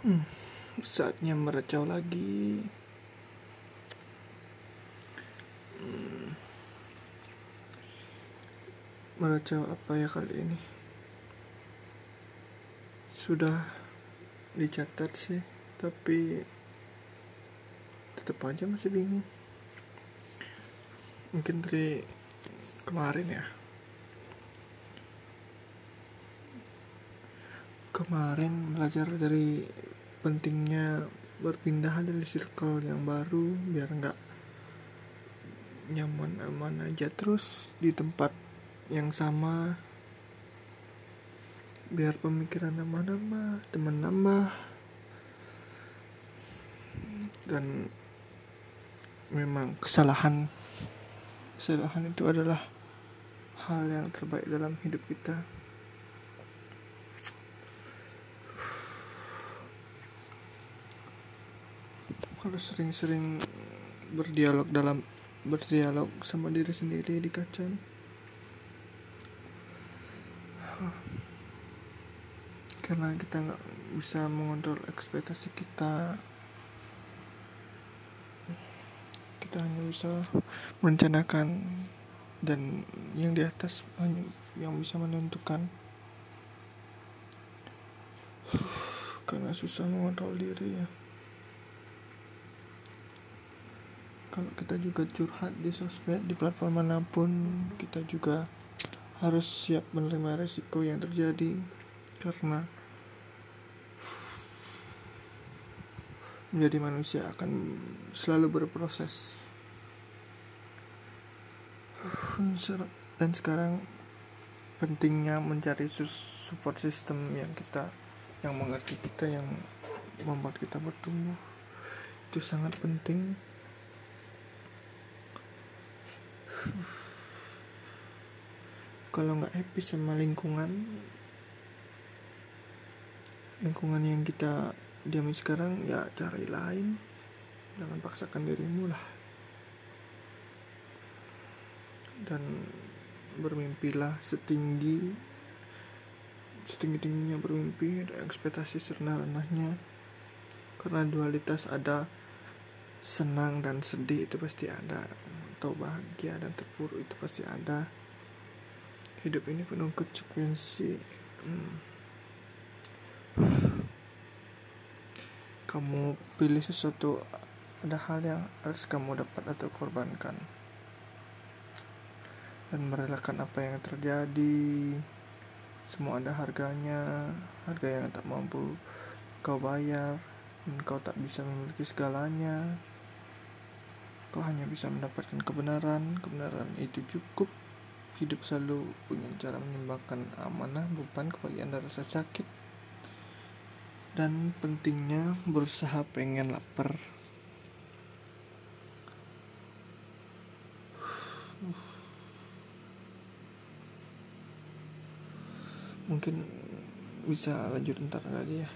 Hmm, saatnya meracau lagi. Hmm, meracau apa ya kali ini? Sudah dicatat sih, tapi tetap aja masih bingung. Mungkin dari kemarin ya. Kemarin belajar dari pentingnya berpindah dari circle yang baru biar nggak nyaman aman aja. Terus di tempat yang sama biar pemikiran nambah-nambah teman nambah. Dan memang kesalahan kesalahan itu adalah hal yang terbaik dalam hidup kita harus sering-sering berdialog dalam berdialog sama diri sendiri di kaca nih. karena kita nggak bisa mengontrol ekspektasi kita. Kita hanya bisa merencanakan dan yang di atas hanya yang bisa menentukan. Karena susah mengontrol diri ya kalau kita juga curhat di sosmed di platform mana pun kita juga harus siap menerima resiko yang terjadi karena menjadi manusia akan selalu berproses. Dan sekarang pentingnya mencari support system yang kita yang mengerti kita yang membuat kita bertumbuh. Itu sangat penting kalau nggak happy sama lingkungan lingkungan yang kita diamin sekarang ya cari lain. Jangan paksakan dirimu lah. Dan bermimpilah setinggi setinggi tingginya bermimpi dan ekspektasi serendah rendahnya karena dualitas ada senang dan sedih itu pasti ada atau bahagia dan terpuruk itu pasti ada. Hidup ini penuh konsekuensi. Hmm. kamu pilih sesuatu ada hal yang harus kamu dapat atau korbankan. Dan merelakan apa yang terjadi. Semua ada harganya harga yang tak mampu kau bayar dan kau tak bisa memiliki segalanya Kau hanya bisa mendapatkan kebenaran, kebenaran itu cukup. Hidup selalu punya cara menyumbangkan amanah, beban, kebahagiaan, dan rasa sakit. Dan pentingnya berusaha pengen lapar. Mungkin bisa lanjut ntar lagi ya.